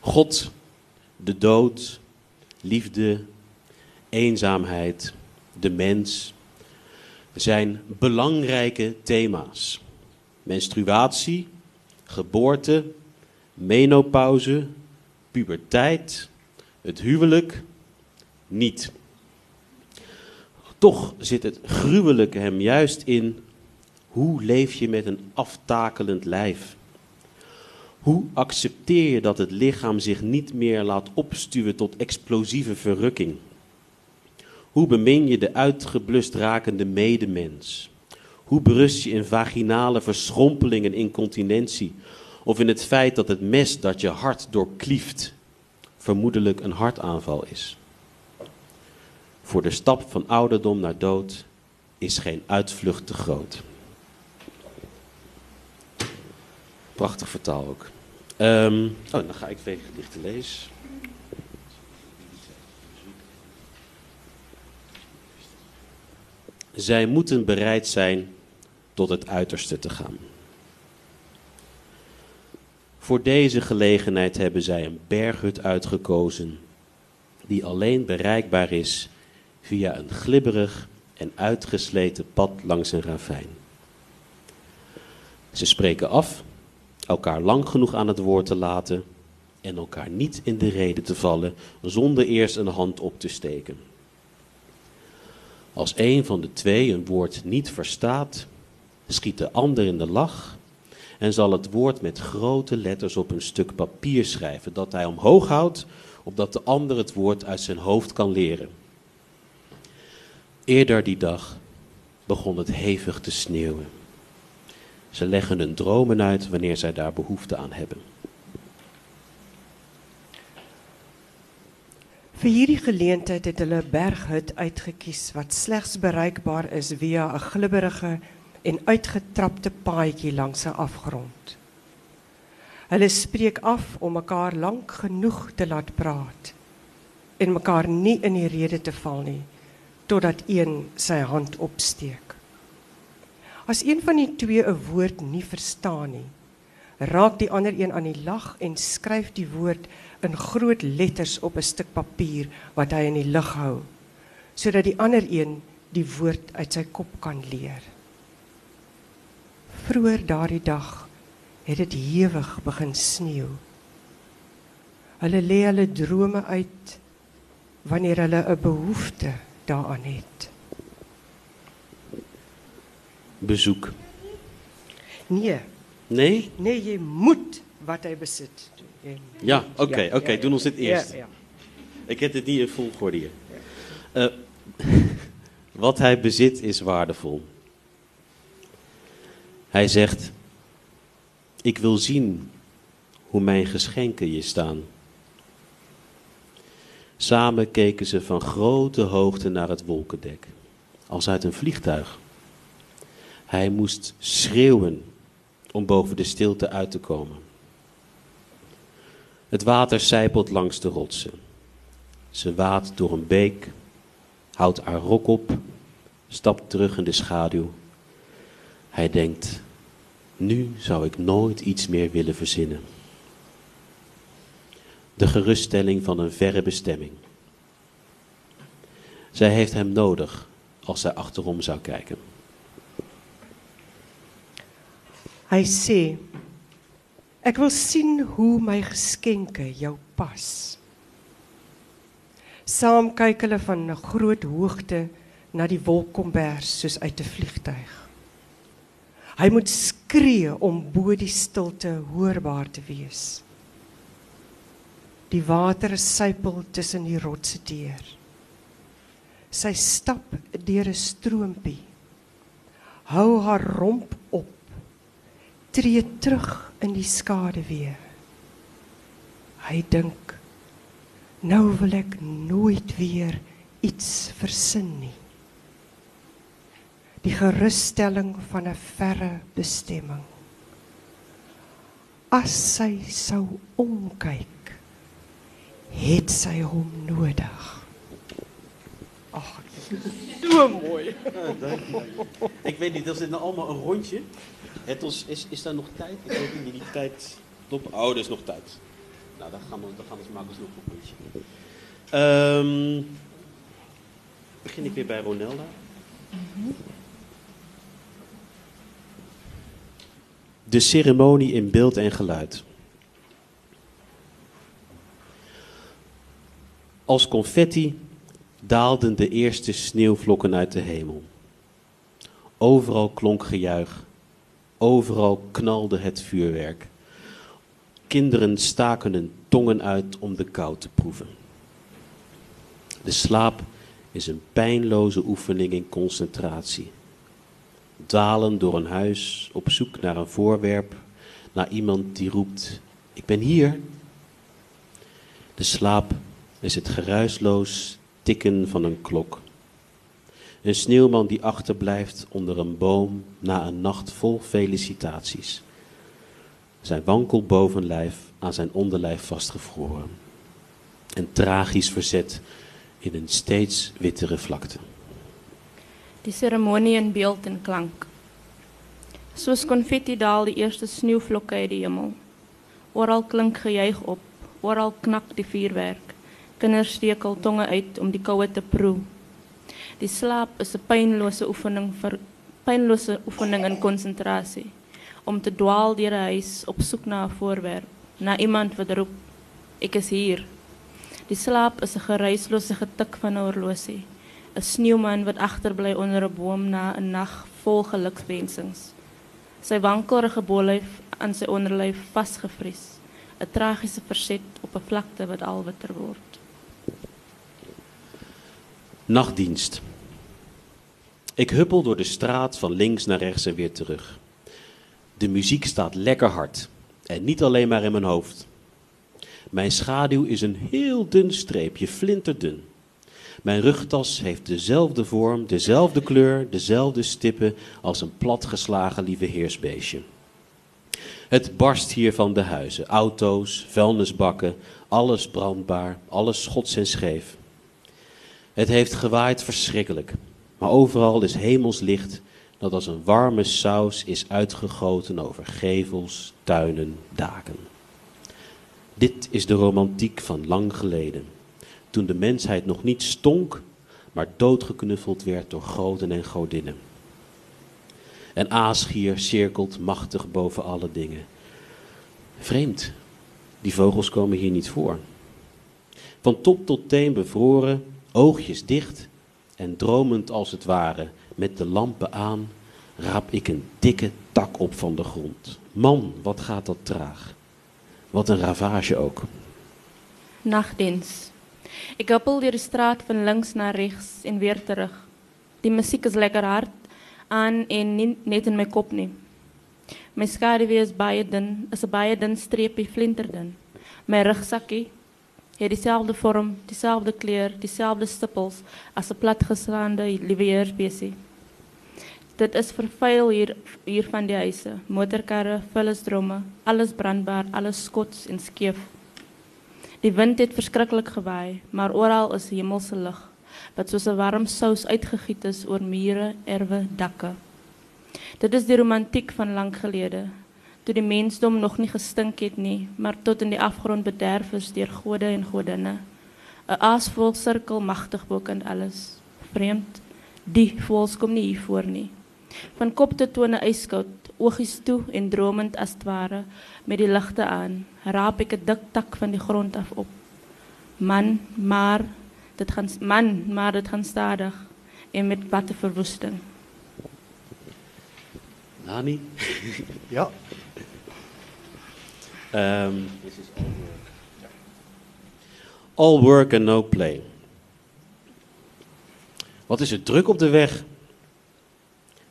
S2: God de dood, liefde, eenzaamheid, de mens zijn belangrijke thema's. Menstruatie, geboorte, menopauze, puberteit, het huwelijk, niet. Toch zit het gruwelijke hem juist in hoe leef je met een aftakelend lijf? Hoe accepteer je dat het lichaam zich niet meer laat opstuwen tot explosieve verrukking? Hoe bemin je de uitgeblust rakende medemens? Hoe berust je in vaginale verschrompeling en incontinentie? Of in het feit dat het mes dat je hart doorklieft vermoedelijk een hartaanval is? Voor de stap van ouderdom naar dood is geen uitvlucht te groot. Prachtig vertaal ook. Um, oh, dan ga ik twee gedichten lezen. Zij moeten bereid zijn tot het uiterste te gaan. Voor deze gelegenheid hebben zij een berghut uitgekozen, die alleen bereikbaar is via een glibberig en uitgesleten pad langs een ravijn. Ze spreken af elkaar lang genoeg aan het woord te laten en elkaar niet in de reden te vallen zonder eerst een hand op te steken. Als een van de twee een woord niet verstaat, schiet de ander in de lach en zal het woord met grote letters op een stuk papier schrijven dat hij omhoog houdt, opdat de ander het woord uit zijn hoofd kan leren. Eerder die dag begon het hevig te sneeuwen. Ze leggen hun dromen uit wanneer zij daar behoefte aan hebben.
S4: Vir hierdie geleentheid het hulle 'n berghut uitgekies wat slegs bereikbaar is via 'n glibberige en uitgetrapte paadjie langs 'n afgrond. Hulle spreek af om mekaar lank genoeg te laat praat en mekaar nie in die rede te val nie totdat een sy hand opsteek. As een van die twee 'n woord nie verstaan nie, raak die ander een aan die lag en skryf die woord in groot letters op 'n stuk papier wat hy in die lug hou, sodat die ander een die woord uit sy kop kan leer. Vroeër daardie dag het dit hewig begin sneeu. Hulle lê hulle drome uit wanneer hulle 'n behoefte
S2: Bezoek.
S4: Nee,
S2: Nee?
S4: nee, jy moet wat. Jy moet.
S2: Ja, oké, oké,
S4: ja,
S2: doen ons dit eerst.
S4: Ja,
S2: Ik heb het niet in volgorde hier. Eh, wat hij bezit is waardevol. Hij zegt: Ik wil zien hoe mijn geschenken je staan. Samen keken ze van grote hoogte naar het wolkendek, als uit een vliegtuig. Hij moest schreeuwen om boven de stilte uit te komen. Het water sijpelt langs de rotsen. Ze waadt door een beek, houdt haar rok op, stapt terug in de schaduw. Hij denkt, nu zou ik nooit iets meer willen verzinnen. De geruststelling van een verre bestemming. Zij heeft hem nodig als zij achterom zou kijken.
S4: Hy sê ek wil sien hoe my geskenke jou pas. Kyk hulle van 'n groot hoogte na die wolkkombers uit 'n vliegtyg. Hy moet skree om bo die stilte hoorbaar te wees. Die water sypel tussen die rotse deur. Sy stap deur 'n stroompie. Hou haar romp op tree terug in die skade weer. Hy dink nou wil ek nooit weer iets versin nie. Die gerusstelling van 'n verre bestemming. As sy sou omkyk, het sy hom nodig. Ag, so mooi.
S2: Ik weet niet, is dit nou allemaal een rondje? Het ons, is, is daar nog tijd? Ik weet niet, die tijd stoppen. Oh, er is nog tijd. Nou, dan gaan we, dan gaan we maken nog een rondje. Ehm, begin ik weer bij Ronelda. De ceremonie in beeld en geluid. Als confetti daalden de eerste sneeuwvlokken uit de hemel. Overal klonk gejuich. Overal knalde het vuurwerk. Kinderen staken hun tongen uit om de kou te proeven. De slaap is een pijnloze oefening in concentratie. Dwalen door een huis op zoek naar een voorwerp, naar iemand die roept: Ik ben hier. De slaap is het geruisloos tikken van een klok. Een sneeuwman die achterblijft onder een boom na een nacht vol felicitaties. Zijn wankel bovenlijf aan zijn onderlijf vastgevroren. Een tragisch verzet in een steeds wittere vlakte.
S5: Die seremonie in beeld en klank. Soos konfetti daal die eerste sneeuvlokke uit die hemel. Oral klink gejuig op, oral knak die vuurwerk. Kinders steek hul tonge uit om die koue te proe. Die slaap is 'n pynlose oefening vir pynlose oefening in konsentrasie om te dwaal deur 'n huis op soek na 'n voorwerp, na iemand wat roep, ek is hier. Die slaap is 'n geruislose getik van 'n horlosie, 'n sneeuman wat agterbly onder 'n boom na 'n nag vol gelukswensings. Sy wankelrige bollyf aan sy onderlyf vasgevries, 'n tragiese verset op 'n vlakte wat al witter word.
S2: Nachtdienst. Ik huppel door de straat van links naar rechts en weer terug. De muziek staat lekker hard. En niet alleen maar in mijn hoofd. Mijn schaduw is een heel dun streepje, flinterdun. Mijn rugtas heeft dezelfde vorm, dezelfde kleur, dezelfde stippen als een platgeslagen lieve heersbeestje. Het barst hier van de huizen, auto's, vuilnisbakken, alles brandbaar, alles schots en scheef. Het heeft gewaaid verschrikkelijk, maar overal is hemelslicht dat als een warme saus is uitgegoten over gevels, tuinen, daken. Dit is de romantiek van lang geleden, toen de mensheid nog niet stonk, maar doodgeknuffeld werd door goden en godinnen. En aasgier cirkelt machtig boven alle dingen. Vreemd, die vogels komen hier niet voor. Van top tot teen bevroren, oogjes dicht en dromend als het ware, met de lampen aan, raap ik een dikke tak op van de grond. Man, wat gaat dat traag. Wat een ravage ook.
S5: Nachtdiens. Ik huppel deur die straat van links naar rechts en weer terug. Die muziek is lekker hard aan en net in my kop. My skaduwee is baie dun, is 'n baie flinterdun. My rugsakkie het dieselfde vorm, dieselfde kleur, dieselfde stippels as 'n platgeslaande lieweheersbesie. Dit is vervuil hier hier van die huise, motorkarre, vullisdromme, alles brandbaar, alles skots en skeef. Die wind het verskriklik gewaai, maar oral is hemelse lig wat soos 'n warm sous uitgegiet is oor mure, erwe, dakke. Dit is die romantiek van lank gelede, toe die mensdom nog nie gestink het nie, maar tot in die afgrond bederf is deur gode en godinne. 'n Aasvol sirkel magtig bokend alles. Vreemd, die voels kom nie hier voor nie. Van kop tot tone yskoud, oogies toe en dromend as het ware, met die ligte aan, raap ek 'n dik tak van die grond af op. Man, maar dit gaan man, maar dit gaan stadig en met watte verwoesting.
S2: Nani?
S3: Ja.
S2: Ehm, all work. All work and no play. Wat is er druk op de weg?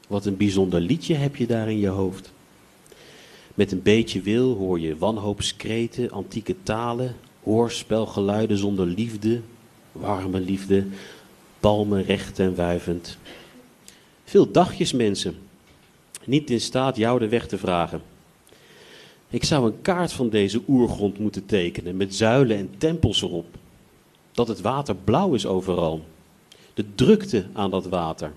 S2: Wat een bijzonder liedje heb je daar in je hoofd. Met een beetje wil hoor je wanhoopskreten, antieke talen, hoorspelgeluiden zonder liefde, warme liefde, palmen recht en wuivend. Veel dagjes mensen, niet in staat jou de weg te vragen. Ik zou een kaart van deze oergrond moeten tekenen met zuilen en tempels erop. Dat het water blauw is overal. De drukte aan dat water.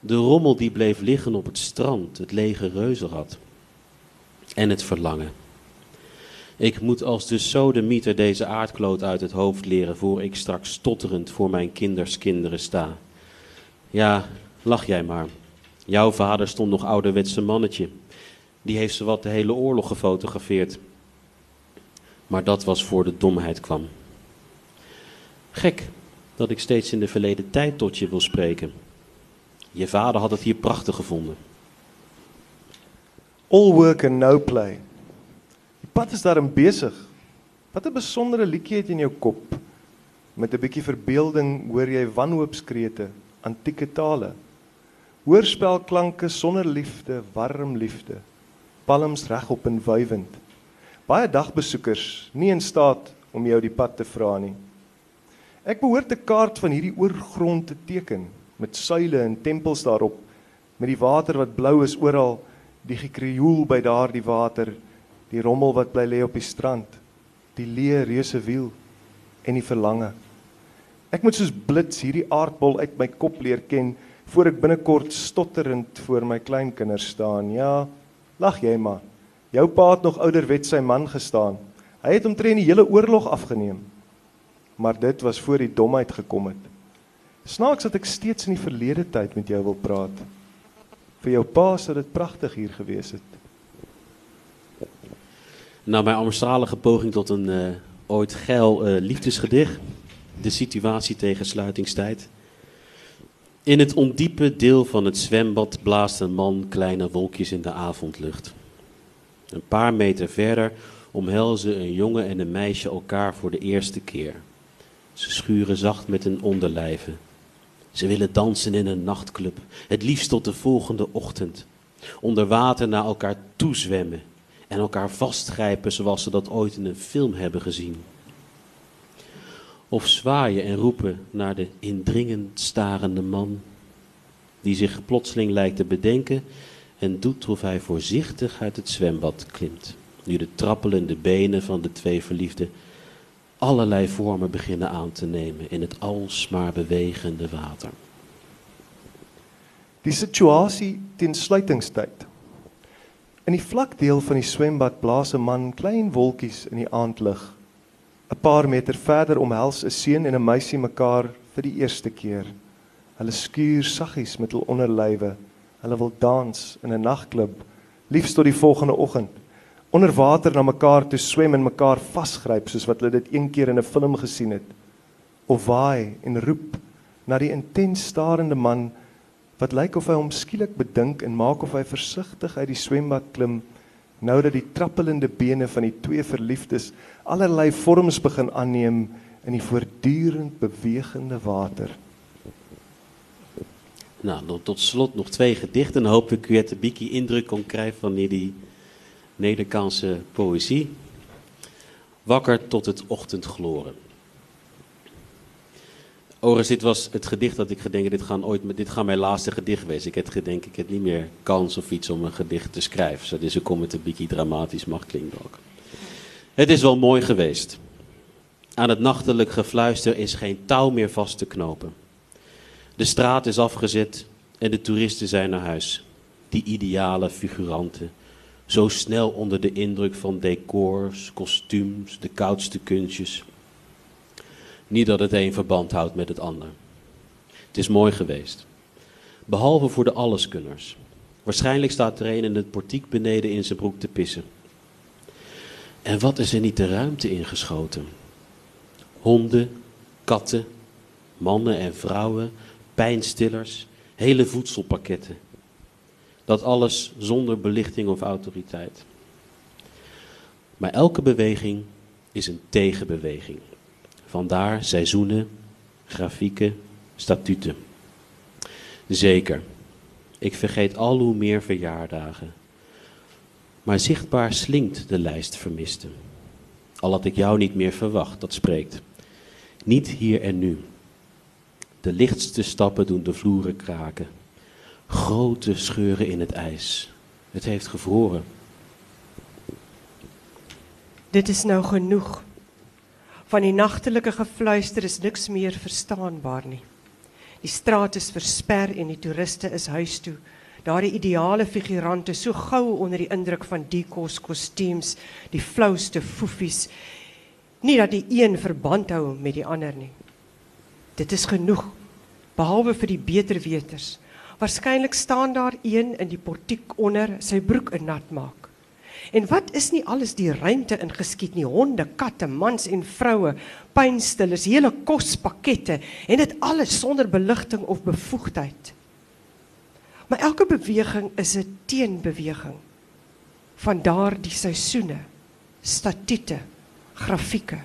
S2: De rommel die bleef liggen op het strand, het lege reuzenrad. En het verlangen. Ik moet als de sodemieter deze aardkloot uit het hoofd leren voor ik straks stotterend voor mijn kinders kinderen sta. Ja, lach jij maar. Jouw vader stond nog ouderwetse mannetje. Die heeft zowat de hele oorlog gefotografeerd. Maar dat was voor de domheid kwam. Gek dat ik steeds in de verleden tijd tot je wil spreken. Je vader had het hier prachtig gevonden.
S3: All work and no play. Die pad is daarin besig. Wat 'n besondere liedjie het jy in jou kop. Met 'n bietjie verbeelding hoor jy wanhoopskrete, antieke tale. Hoorspelklanke sonder liefde, warm liefde. Palms regop en wywend. Baie dagbesoekers nie in staat om jou die pad te vra nie. Ek behoort 'n kaart van hierdie oorgrond te teken met suile en tempels daarop met die water wat blou is oral die gekrioel by daardie water die rommel wat bly lê op die strand die leë reuse wiel en die verlange ek moet soos blits hierdie aardbol uit my kop leer ken voor ek binnekort stotterend voor my kleinkinders staan ja lag jy maar Jou pa het nog ouderwet sy man gestaan. Hy het omtrent die hele oorlog afgeneem. Maar dit was voor die domheid gekom het. Snaaks dat ek steeds in die verlede tyd met jou wil praat. Vir jou pa sou dit pragtig hier gewees het.
S2: Nou, mijn armstralige poging tot een uh, ooit geil uh, liefdesgedicht. De situatie tegen sluitingstijd. In het ondiepe deel van het zwembad blaast een man kleine wolkjes in de avondlucht. Een paar meter verder omhelzen een jongen en een meisje elkaar voor de eerste keer. Ze schuren zacht met hun onderlijven. Ze willen dansen in een nachtclub, het liefst tot de volgende ochtend. Onder water naar elkaar toezwemmen en elkaar vastgrijpen zoals ze dat ooit in een film hebben gezien. Of zwaaien en roepen naar de indringend starende man, die zich plotseling lijkt te bedenken en doet of hij voorzichtig uit het zwembad klimt, nu de trappelende benen van de twee verliefden allerlei vormen beginnen aan te nemen in het alsmaar bewegende water.
S3: Die situasie teen sluitingstyd. In die vlakdeel van die swembad blaas man klein wolkies in die aandlig. 'n Paar meter verder omhels 'n seun en 'n meisie mekaar vir die eerste keer. Hulle skuur saggies met hul onderlywe. Hulle wil dans in 'n nagklub, liefs tot die volgende oggend onder water na mekaar toe swem en mekaar vasgryp soos wat hulle dit een keer in 'n film gesien het of waai en roep na die intens starende man wat lyk of hy hom skielik bedink en maak of hy versigtig uit die swembad klim nou dat die trappelende bene van die twee verliefdes allerlei vorms begin aanneem in die voortdurend bewegende water.
S2: Nou, tot slot nog twee gedichten. Dan hoop ik u het een indruk kon krijgen wanneer die Nederlandse poëzie. Wakker tot het ochtendgloren. Overigens, dit was het gedicht dat ik gedenk, dit gaan ooit, dit gaat mijn laatste gedicht wezen. Ik heb gedenk, ik heb niet meer kans of iets om een gedicht te schrijven. Dus ik kom het een beetje dramatisch mag klinken ook. Het is wel mooi geweest. Aan het nachtelijk gefluister is geen touw meer vast te knopen. De straat is afgezet en de toeristen zijn naar huis. Die ideale figuranten zo snel onder de indruk van decors, kostuums, de koudste kunstjes. Niet dat het een verband houdt met het ander. Het is mooi geweest. Behalve voor de alleskunners. Waarschijnlijk staat er een in het portiek beneden in zijn broek te pissen. En wat is er niet de ruimte ingeschoten? Honden, katten, mannen en vrouwen, pijnstillers, hele voedselpakketten. Dat alles zonder belichting of autoriteit. Maar elke beweging is een tegenbeweging. Vandaar seizoenen, grafieken, statuten. Zeker, ik vergeet al hoe meer verjaardagen. Maar zichtbaar slinkt de lijst vermisten. Al had ik jou niet meer verwacht, dat spreekt. Niet hier en nu. De lichtste stappen doen de vloeren kraken. Grote scheuren in het ijs. Het heeft gevroren.
S4: Dit is nou genoeg. Van die nagtelike gefluister is niks meer verstaanbaar nie. Die straat is versper en die toeriste is huis toe. Daardie ideale figurante so gou onder die indruk van die kos kostuums, die flouste foefies. Nie dat die een verband hou met die ander nie. Dit is genoeg behalwe vir die beterweters. Waarskynlik staan daar een in die portiek onder sy broek in nat maak. En wat is nie alles die ruimte ingeskiet nie honde, katte, mans en vroue, pynstillers, hele kospakkette en dit alles sonder beligting of bevoegdheid. Maar elke beweging is 'n teenbeweging van daardie seisoene, statute, grafieke.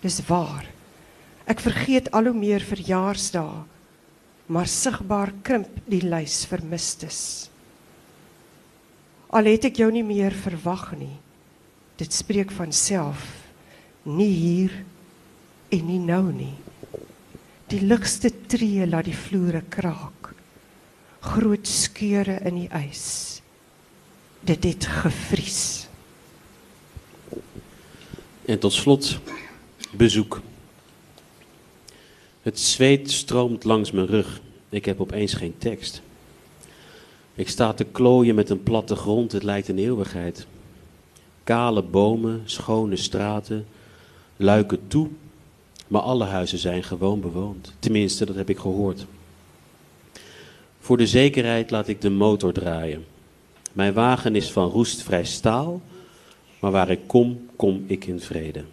S4: Dis waar. Ek vergeet al hoe meer verjaarsdae maar sigbaar krimp die lys vermistes. Al het ek jou nie meer verwag nie. Dit spreek van self, nie hier en nie nou nie. Die ligste tree laat die vloere kraak. Groot skeure in die ys. Dit het.
S2: En tot slot bezoek. Het zweet stroomt langs mijn rug. Ik heb opeens geen tekst. Ik sta te klooien met een platte grond, het lijkt een eeuwigheid. Kale bomen, schone straten, luiken toe, maar alle huizen zijn gewoon bewoond. Tenminste, dat heb ik gehoord. Voor de zekerheid laat ik de motor draaien. Mijn wagen is van roestvrij staal, maar waar ik kom, kom ik in vrede.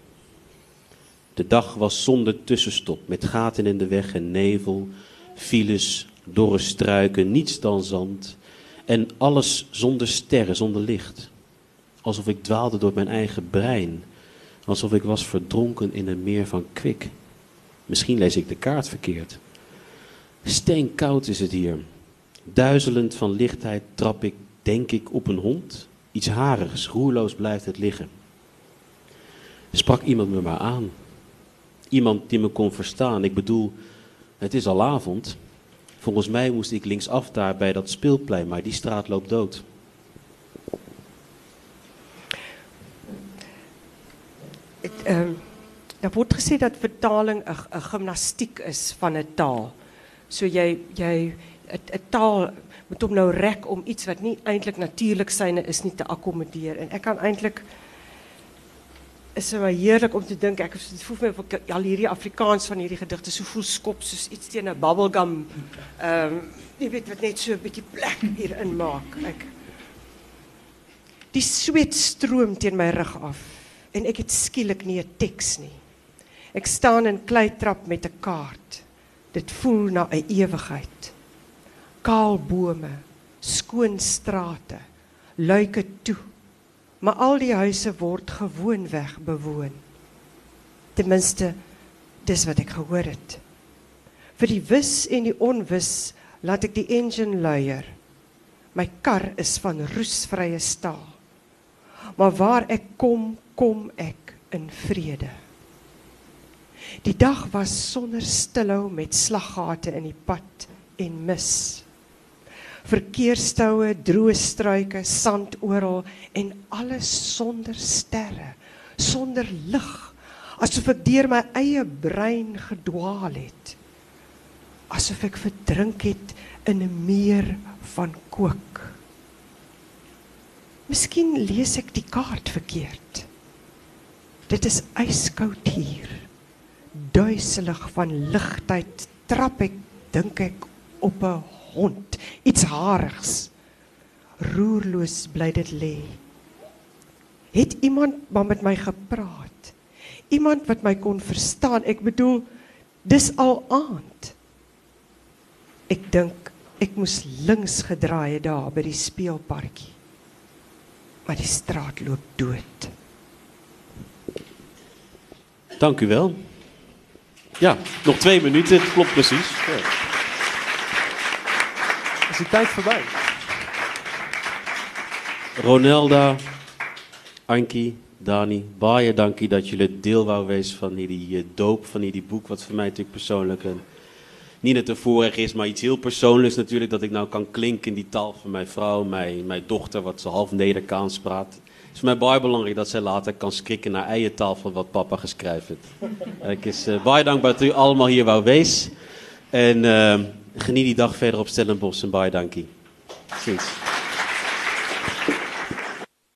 S2: De dag was zonder tussenstop, met gaten in de weg en nevel, files, dorre struiken, niets dan zand. En alles zonder sterren, zonder licht. Alsof ik dwaalde door mijn eigen brein. Alsof ik was verdronken in een meer van kwik. Misschien lees ik de kaart verkeerd. Steenkoud is het hier. Duizelend van lichtheid trap ik, denk ik, op een hond. Iets harigs, roerloos blijft het liggen. Sprak iemand me maar aan. Iemand die me kon verstaan. Ik bedoel, het is al avond. Volgens mij moest ik linksaf daar bij dat speelplein, maar die straat loopt dood.
S4: Het, ehm daar word gesê dat vertaling 'n 'n gimnastiek is van 'n taal. So 'n 'n taal moet hom nou rek om iets wat nie eintlik natuurlik syne is nie te akkommodeer. En ek kan eintlik is so heerlik om te dink ek het voel vir my ek al hierdie Afrikaans van hierdie gedigte so voel skop soos iets teen 'n bubblegum ehm jy weet wat net so 'n bietjie plek hierin maak. Ek Die sweet stroom teen my rug af en ek het skielik nie 'n teks nie. Ek staan in kleitrap met 'n kaart. Dit voel na 'n ewigheid. Kaal bome, skoon strate, luike toe. Maar al die huise word gewoonweg bewoon. Ten minste dis wat ek gehoor het. Vir die wis en die onwis laat ek die engine luier. My kar is van roesvrye staal. Maar waar ek kom, kom ek in vrede. Die dag was sonder stilhou met slaggate in die pad en mis. Verkeerstoue, droë struike, sand oral en alles sonder sterre, sonder lig, asof ek deur my eie brein gedwaal het. Asof ek verdrink het in 'n meer van kook. Miskien lees ek die kaart verkeerd. Dit is yskoud hier. Duiselig van ligtheid trap ek, dink ek, op 'n hond, iets harigs. Roerloos bly dit lê. Het iemand maar met my gepraat? Iemand wat my kon verstaan. Ek bedoel, dis al aand. Ek dink ek moes links gedraai het daar by die speelparkie. Maar die straat loop dood.
S2: Dank u wel. Ja, nog twee minuten, het klopt precies.
S3: Is die tyd verby?
S2: Ronelda, Ankie, Dani, baie dankie dat jullie deel wou wees van hierdie eh, doop van hierdie boek wat voor mij natuurlijk persoonlijk een niet een voorrecht is, maar iets heel persoonlijks natuurlijk dat ik nou kan klinken in die taal van mijn vrouw, mijn, dochter wat ze half Nederkaans praat. Het is voor mij baie belangrijk dat zij later kan skrikken naar eigen taal van wat papa geschreven heeft. Ik is uh, baie dankbaar dat u allemaal hier wou wees en uh, geniet die dag verder op Stellenbosch en baie dankie. Ziens.